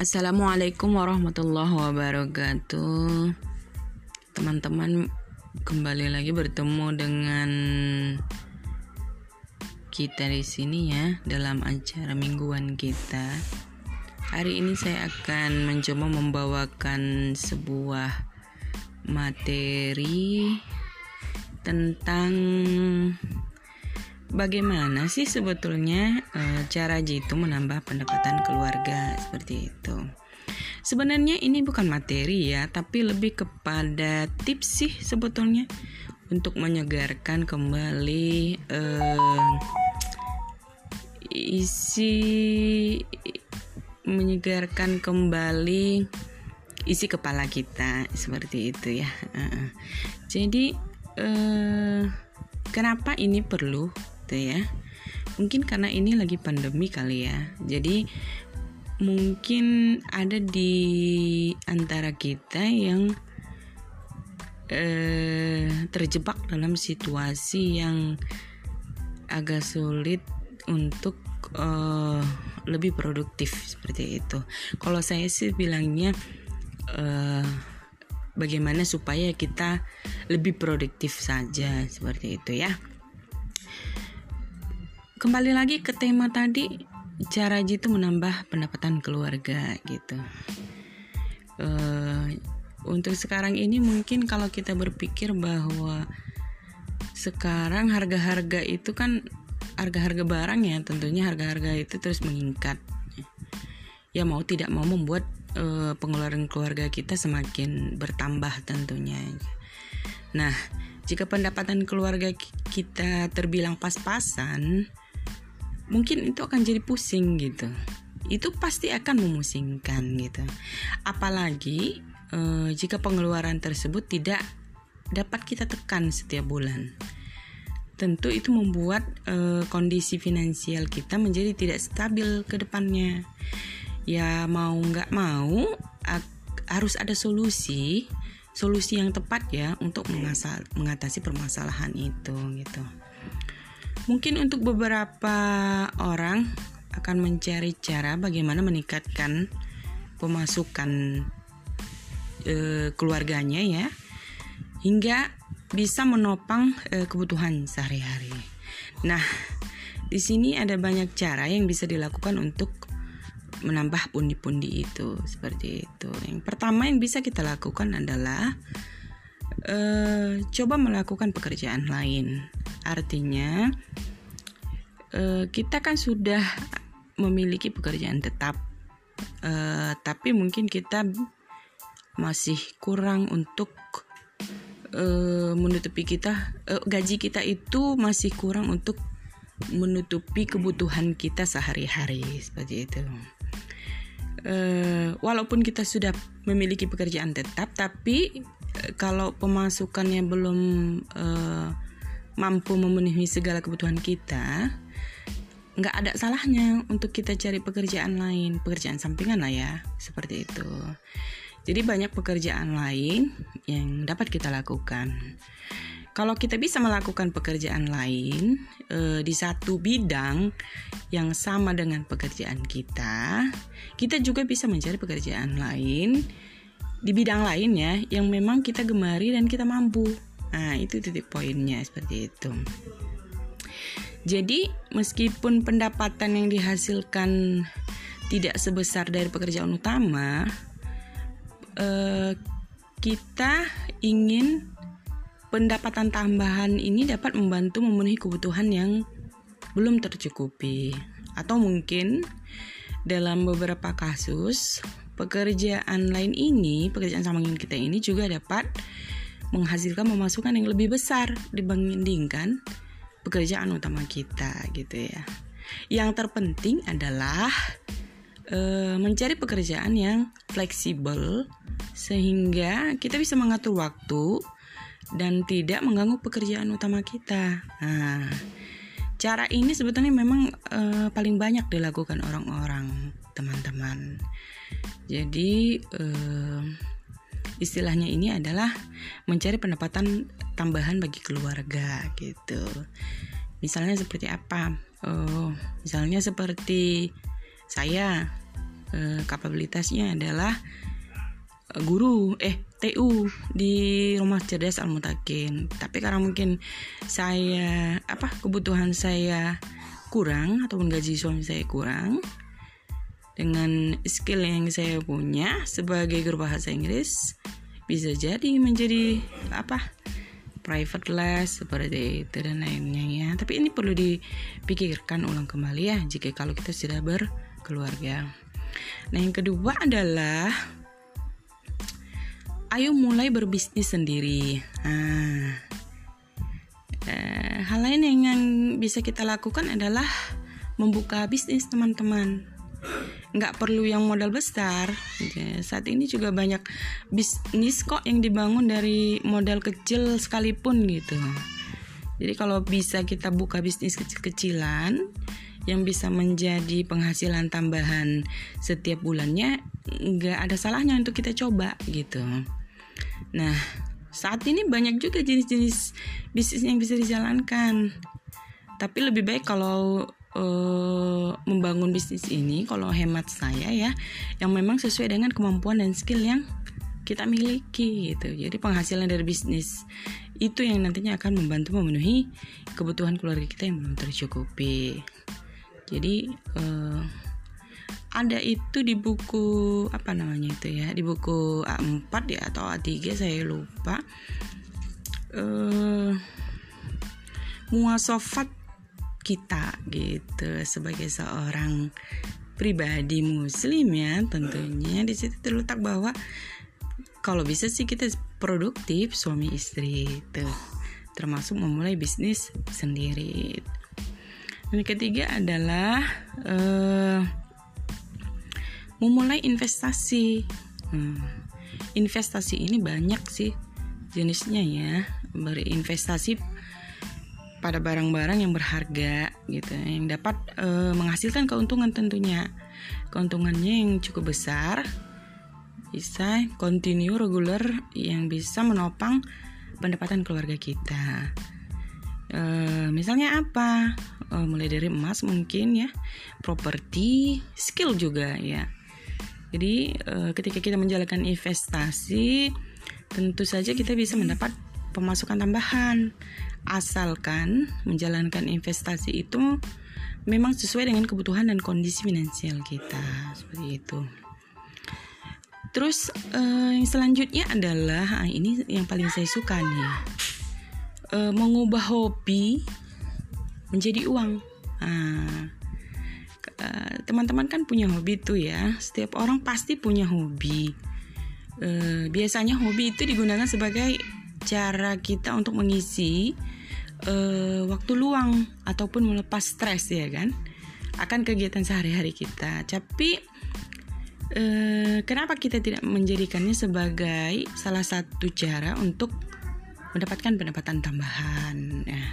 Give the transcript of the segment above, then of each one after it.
Assalamualaikum warahmatullahi wabarakatuh. Teman-teman kembali lagi bertemu dengan kita di sini ya dalam acara mingguan kita. Hari ini saya akan mencoba membawakan sebuah materi tentang bagaimana sih sebetulnya e, cara jitu menambah pendapatan keluarga seperti itu. Sebenarnya ini bukan materi ya, tapi lebih kepada tips sih sebetulnya untuk menyegarkan kembali e, isi menyegarkan kembali isi kepala kita seperti itu ya. Jadi uh, kenapa ini perlu gitu ya. Mungkin karena ini lagi pandemi kali ya. Jadi mungkin ada di antara kita yang eh, terjebak dalam situasi yang agak sulit untuk eh, lebih produktif seperti itu. Kalau saya sih bilangnya eh, bagaimana supaya kita lebih produktif saja seperti itu ya kembali lagi ke tema tadi cara itu menambah pendapatan keluarga gitu. Uh, untuk sekarang ini mungkin kalau kita berpikir bahwa sekarang harga-harga itu kan harga-harga barang ya tentunya harga-harga itu terus meningkat. Ya mau tidak mau membuat uh, pengeluaran keluarga kita semakin bertambah tentunya. Nah jika pendapatan keluarga kita terbilang pas-pasan mungkin itu akan jadi pusing gitu. Itu pasti akan memusingkan gitu. Apalagi eh, jika pengeluaran tersebut tidak dapat kita tekan setiap bulan. Tentu itu membuat eh, kondisi finansial kita menjadi tidak stabil ke depannya. Ya mau nggak mau harus ada solusi solusi yang tepat ya untuk mengatasi permasalahan itu gitu Mungkin untuk beberapa orang akan mencari cara bagaimana meningkatkan pemasukan e, keluarganya ya hingga bisa menopang e, kebutuhan sehari-hari. Nah, di sini ada banyak cara yang bisa dilakukan untuk menambah pundi-pundi itu seperti itu. Yang pertama yang bisa kita lakukan adalah uh, coba melakukan pekerjaan lain. Artinya uh, kita kan sudah memiliki pekerjaan tetap, uh, tapi mungkin kita masih kurang untuk uh, menutupi kita gaji kita itu masih kurang untuk menutupi kebutuhan kita sehari-hari seperti itu. Walaupun kita sudah memiliki pekerjaan tetap, tapi kalau pemasukannya belum uh, mampu memenuhi segala kebutuhan kita, nggak ada salahnya untuk kita cari pekerjaan lain, pekerjaan sampingan lah ya, seperti itu. Jadi banyak pekerjaan lain yang dapat kita lakukan. Kalau kita bisa melakukan pekerjaan lain e, di satu bidang yang sama dengan pekerjaan kita, kita juga bisa mencari pekerjaan lain di bidang lain ya yang memang kita gemari dan kita mampu. Nah, itu titik poinnya seperti itu. Jadi, meskipun pendapatan yang dihasilkan tidak sebesar dari pekerjaan utama, eh, kita ingin pendapatan tambahan ini dapat membantu memenuhi kebutuhan yang belum tercukupi, atau mungkin dalam beberapa kasus pekerjaan lain ini, pekerjaan sampingan kita ini juga dapat menghasilkan pemasukan yang lebih besar dibandingkan pekerjaan utama kita gitu ya. Yang terpenting adalah e, mencari pekerjaan yang fleksibel sehingga kita bisa mengatur waktu dan tidak mengganggu pekerjaan utama kita. Nah, cara ini sebetulnya memang e, paling banyak dilakukan orang-orang, teman-teman. Jadi e, istilahnya ini adalah mencari pendapatan tambahan bagi keluarga gitu. Misalnya seperti apa? Oh, misalnya seperti saya uh, kapabilitasnya adalah uh, guru eh TU di rumah cerdas Al Mutakin tapi karena mungkin saya apa kebutuhan saya kurang ataupun gaji suami saya kurang dengan skill yang saya punya sebagai guru bahasa Inggris bisa jadi menjadi apa private les seperti itu dan lainnya ya tapi ini perlu dipikirkan ulang kembali ya jika kalau kita sudah berkeluarga nah yang kedua adalah ayo mulai berbisnis sendiri. Nah, hal lain yang bisa kita lakukan adalah membuka bisnis teman-teman. Nggak perlu yang modal besar. Saat ini juga banyak bisnis kok yang dibangun dari modal kecil sekalipun gitu. Jadi kalau bisa kita buka bisnis kecil-kecilan yang bisa menjadi penghasilan tambahan setiap bulannya, nggak ada salahnya untuk kita coba gitu. Nah, saat ini banyak juga jenis-jenis bisnis yang bisa dijalankan. Tapi lebih baik kalau uh, membangun bisnis ini, kalau hemat saya ya, yang memang sesuai dengan kemampuan dan skill yang kita miliki gitu. Jadi penghasilan dari bisnis itu yang nantinya akan membantu memenuhi kebutuhan keluarga kita yang belum tercukupi. Jadi uh, ada itu di buku apa namanya itu ya di buku A4 ya atau A3 saya lupa uh, muasofat kita gitu. Sebagai seorang pribadi muslim ya tentunya. Di situ terletak bahwa kalau bisa sih kita produktif suami istri itu termasuk memulai bisnis sendiri. Dan ketiga adalah uh, memulai investasi. Hmm, investasi ini banyak sih jenisnya ya. Berinvestasi pada barang-barang yang berharga gitu. Yang dapat e, menghasilkan keuntungan tentunya. Keuntungannya yang cukup besar bisa continue regular yang bisa menopang pendapatan keluarga kita. E, misalnya apa? E, mulai dari emas mungkin ya. Properti skill juga ya. Jadi uh, ketika kita menjalankan investasi, tentu saja kita bisa mendapat pemasukan tambahan. Asalkan menjalankan investasi itu memang sesuai dengan kebutuhan dan kondisi finansial kita. Seperti itu. Terus uh, yang selanjutnya adalah ah, ini yang paling saya suka nih. Uh, mengubah hobi menjadi uang. Nah, Eh, teman-teman kan punya hobi tuh ya. Setiap orang pasti punya hobi. Uh, biasanya hobi itu digunakan sebagai cara kita untuk mengisi uh, waktu luang ataupun melepas stres ya kan akan kegiatan sehari-hari kita. Tapi uh, kenapa kita tidak menjadikannya sebagai salah satu cara untuk mendapatkan pendapatan tambahan? Nah,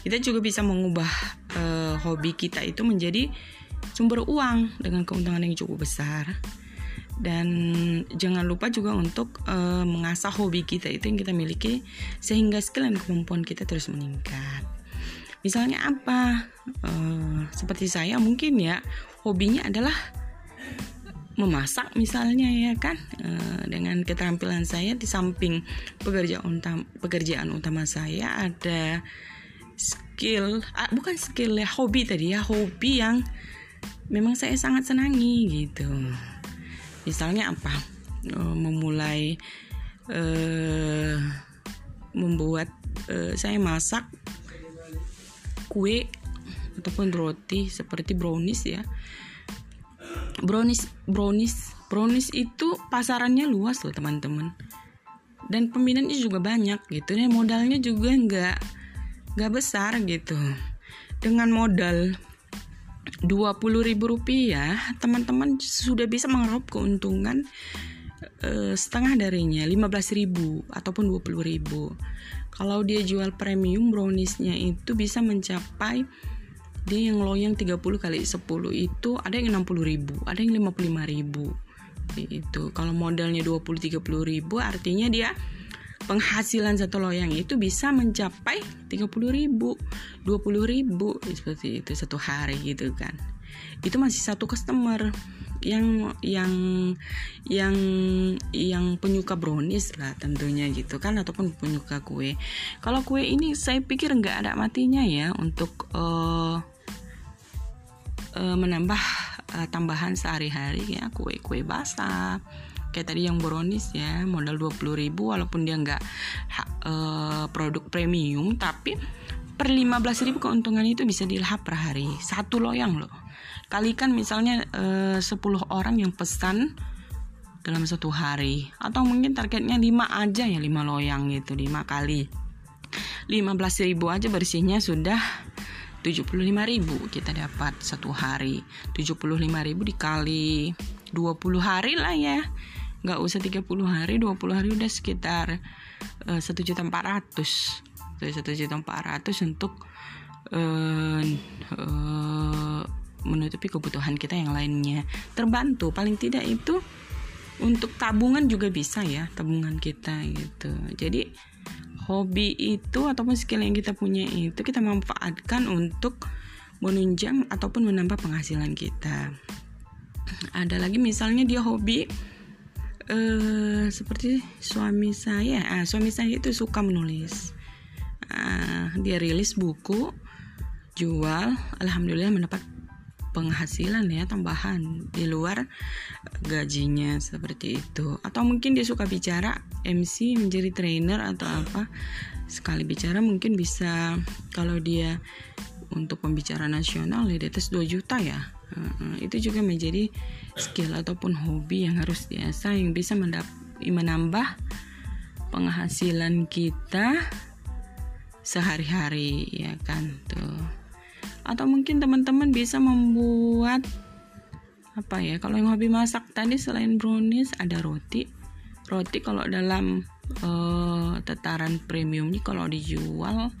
kita juga bisa mengubah uh, hobi kita itu menjadi sumber uang dengan keuntungan yang cukup besar dan jangan lupa juga untuk uh, mengasah hobi kita itu yang kita miliki sehingga skill dan kemampuan kita terus meningkat. Misalnya apa? Uh, seperti saya mungkin ya hobinya adalah memasak misalnya ya kan? Uh, dengan keterampilan saya di samping pekerjaan utama pekerjaan utama saya ada skill uh, bukan skill ya hobi tadi ya hobi yang memang saya sangat senangi gitu misalnya apa? Uh, memulai uh, membuat uh, saya masak kue ataupun roti seperti brownies ya. Brownies brownies brownies itu pasarannya luas loh teman-teman. Dan peminatnya juga banyak gitu. Dan modalnya juga nggak nggak besar gitu. Dengan modal ribu rupiah teman-teman sudah bisa mengeruk keuntungan uh, setengah darinya ribu ataupun ribu. Kalau dia jual premium browniesnya itu bisa mencapai dia yang loyang 30 kali 10 itu ada yang ribu ada yang ribu. Itu kalau modalnya 20 30 ribu artinya dia penghasilan satu loyang itu bisa mencapai 30 ribu 20 ribu seperti itu satu hari gitu kan. Itu masih satu customer yang yang yang yang penyuka brownies lah tentunya gitu kan ataupun penyuka kue. Kalau kue ini saya pikir nggak ada matinya ya untuk uh, uh, menambah uh, tambahan sehari-hari ya kue-kue basah kayak tadi yang brownies ya modal 20.000 walaupun dia nggak uh, produk premium tapi per 15.000 keuntungan itu bisa dilahap per hari. Satu loyang loh. Kalikan misalnya uh, 10 orang yang pesan dalam satu hari. Atau mungkin targetnya 5 aja ya 5 loyang gitu 5 kali. 15.000 aja bersihnya sudah 75.000 kita dapat satu hari. 75.000 dikali 20 hari lah ya nggak usah 30 hari 20 hari udah sekitar eh, satu juta empat ratus. Satu juta empat ratus untuk uh, uh, menutupi kebutuhan kita yang lainnya. Terbantu paling tidak itu untuk tabungan juga bisa ya tabungan kita gitu. Jadi hobi itu ataupun skill yang kita punya itu kita manfaatkan untuk menunjang ataupun menambah penghasilan kita. Ada lagi misalnya dia hobi uh, seperti suami saya. Ah, suami saya itu suka menulis. Uh, dia rilis buku jual alhamdulillah mendapat penghasilan ya tambahan di luar gajinya seperti itu. Atau mungkin dia suka bicara MC menjadi trainer atau apa. Sekali bicara mungkin bisa kalau dia untuk pembicara nasional ya di atas 2 juta ya itu juga menjadi skill ataupun hobi yang harus biasa yang bisa menambah penghasilan kita sehari-hari ya kan tuh. Atau mungkin teman-teman bisa membuat apa ya kalau yang hobi masak tadi selain brownies ada roti. Roti kalau dalam uh, tataran premium ini kalau dijual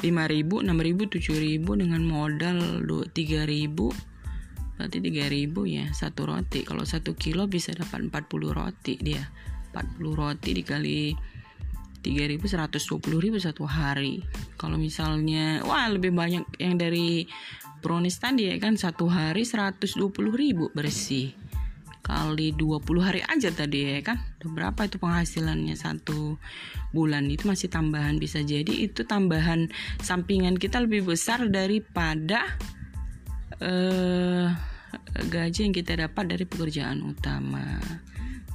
5000 6000 7000 dengan modal 3000 berarti 3000 ya satu roti. Kalau satu kilo bisa dapat 40 roti dia. 40 roti dikali 3000 120.000 satu hari. Kalau misalnya wah lebih banyak yang dari brownies tadi ya kan satu hari 120.000 bersih. Kali 20 hari aja tadi ya kan. Berapa itu penghasilannya? Satu bulan itu masih tambahan. Bisa jadi itu tambahan sampingan kita lebih besar daripada uh, gaji yang kita dapat dari pekerjaan utama.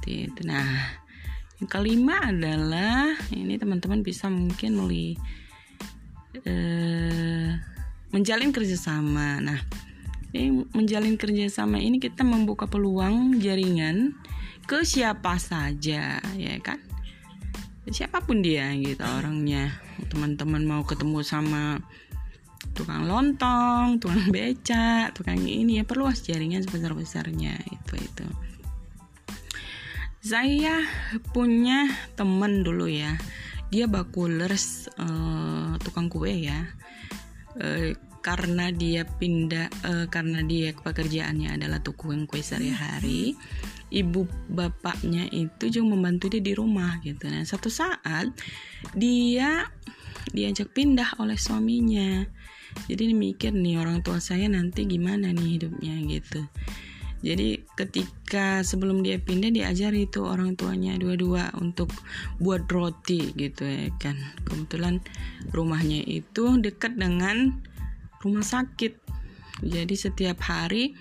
Gitu. Nah, yang kelima adalah ini teman-teman bisa mungkin melalui uh, menjalin kerjasama. Nah, ini menjalin kerjasama ini kita membuka peluang jaringan ke siapa saja, ya kan? Siapa pun dia gitu orangnya. Teman-teman mau ketemu sama tukang lontong, tukang beca, tukang ini ya perluas jaringan sebesar besarnya itu itu. Saya punya temen dulu ya, dia bakulers uh, tukang kue ya. Uh, karena dia pindah uh, karena dia pekerjaannya adalah tukang kue sehari-hari ibu bapaknya itu juga membantu dia di rumah gitu nah satu saat dia diajak pindah oleh suaminya. Jadi mikir nih orang tua saya nanti gimana nih hidupnya gitu. Jadi ketika sebelum dia pindah diajar itu orang tuanya dua-dua untuk buat roti gitu ya kan. Kebetulan rumahnya itu dekat dengan rumah sakit. Jadi setiap hari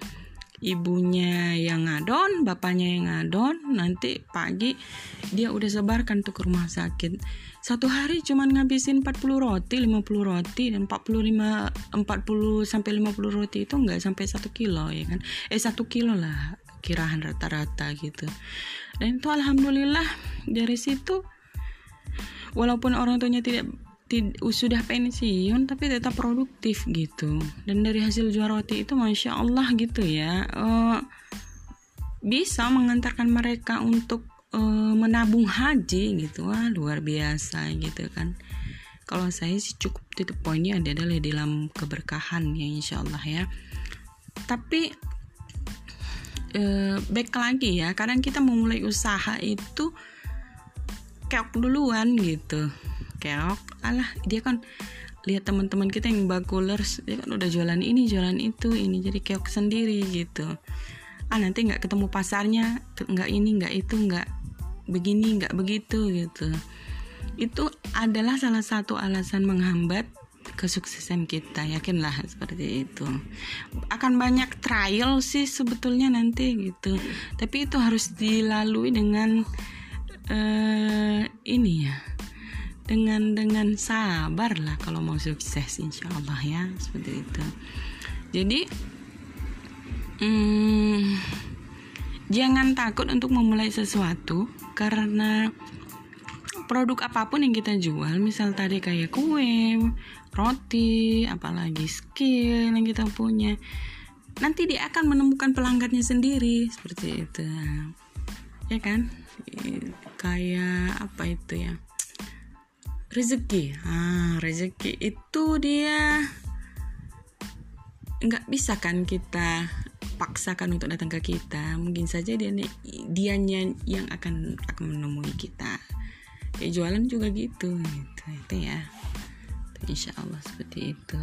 ibunya yang ngadon, bapaknya yang ngadon, nanti pagi dia udah sebarkan tuh ke rumah sakit satu hari cuman ngabisin 40 roti 50 roti dan 45 40 sampai 50 roti itu nggak sampai satu kilo ya kan? Eh satu kilo lah kirahan rata-rata gitu. Dan itu alhamdulillah dari situ walaupun orang tuanya tidak tid, sudah pensiun tapi tetap produktif gitu. Dan dari hasil jual roti itu masya Allah gitu ya uh, bisa mengantarkan mereka untuk uh, menabung haji gitu. Wah luar biasa gitu kan. Kalau saya sih cukup titik poinnya adalah di dalam keberkahan ya insya Allah ya. Tapi uh, back lagi ya kadang kita memulai usaha itu keok duluan gitu. Keok alah dia kan lihat teman-teman kita yang bakulers dia kan udah jualan ini jualan itu ini jadi keok sendiri gitu. Ah nanti nggak ketemu pasarnya nggak ini nggak itu nggak begini nggak begitu gitu. Itu adalah salah satu alasan menghambat kesuksesan kita yakinlah seperti itu. Akan banyak trial sih sebetulnya nanti gitu. Tapi itu harus dilalui dengan uh, ini ya dengan dengan sabar lah kalau mau sukses insya Allah ya seperti itu. Jadi hmm, jangan takut untuk memulai sesuatu karena produk apa pun yang kita jual misal tadi kayak kue roti apalagi skill yang kita punya nanti dia akan menemukan pelanggannya sendiri seperti itu. Ya kan? Kayak apa itu ya? Rezeki. Ah rezeki itu dia nggak bisa kan kita paksakan untuk datang ke kita mungkin saja dia dianya yang akan akan menemui kita. Kayak jualan juga gitu gitu itu ya. Insya Allah seperti itu.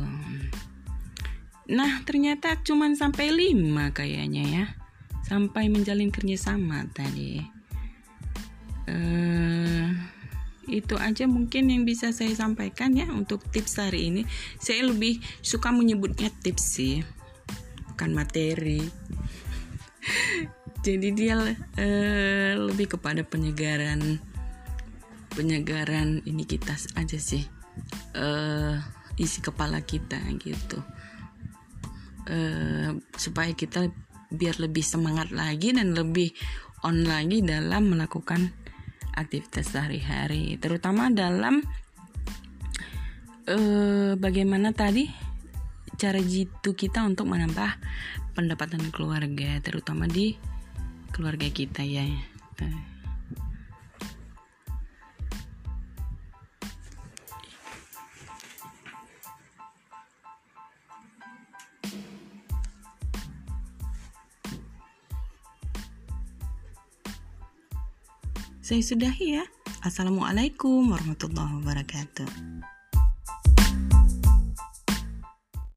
Nah ternyata cuma sampai lima kayaknya ya. Sampai menjalin kerjasama tadi. Uh, itu aja mungkin yang bisa saya sampaikan ya untuk tips hari ini. Saya lebih suka menyebutnya tips sih bukan materi. Jadi dia uh, lebih kepada penyegaran penyegaran ini kita aja sih uh, isi kepala kita gitu. Uh, supaya kita biar lebih semangat lagi dan lebih on lagi dalam melakukan aktivitas sehari-hari terutama dalam uh, bagaimana tadi cara jitu kita untuk menambah pendapatan keluarga terutama di keluarga kita ya. Saya sudahi ya. Assalamualaikum warahmatullahi wabarakatuh.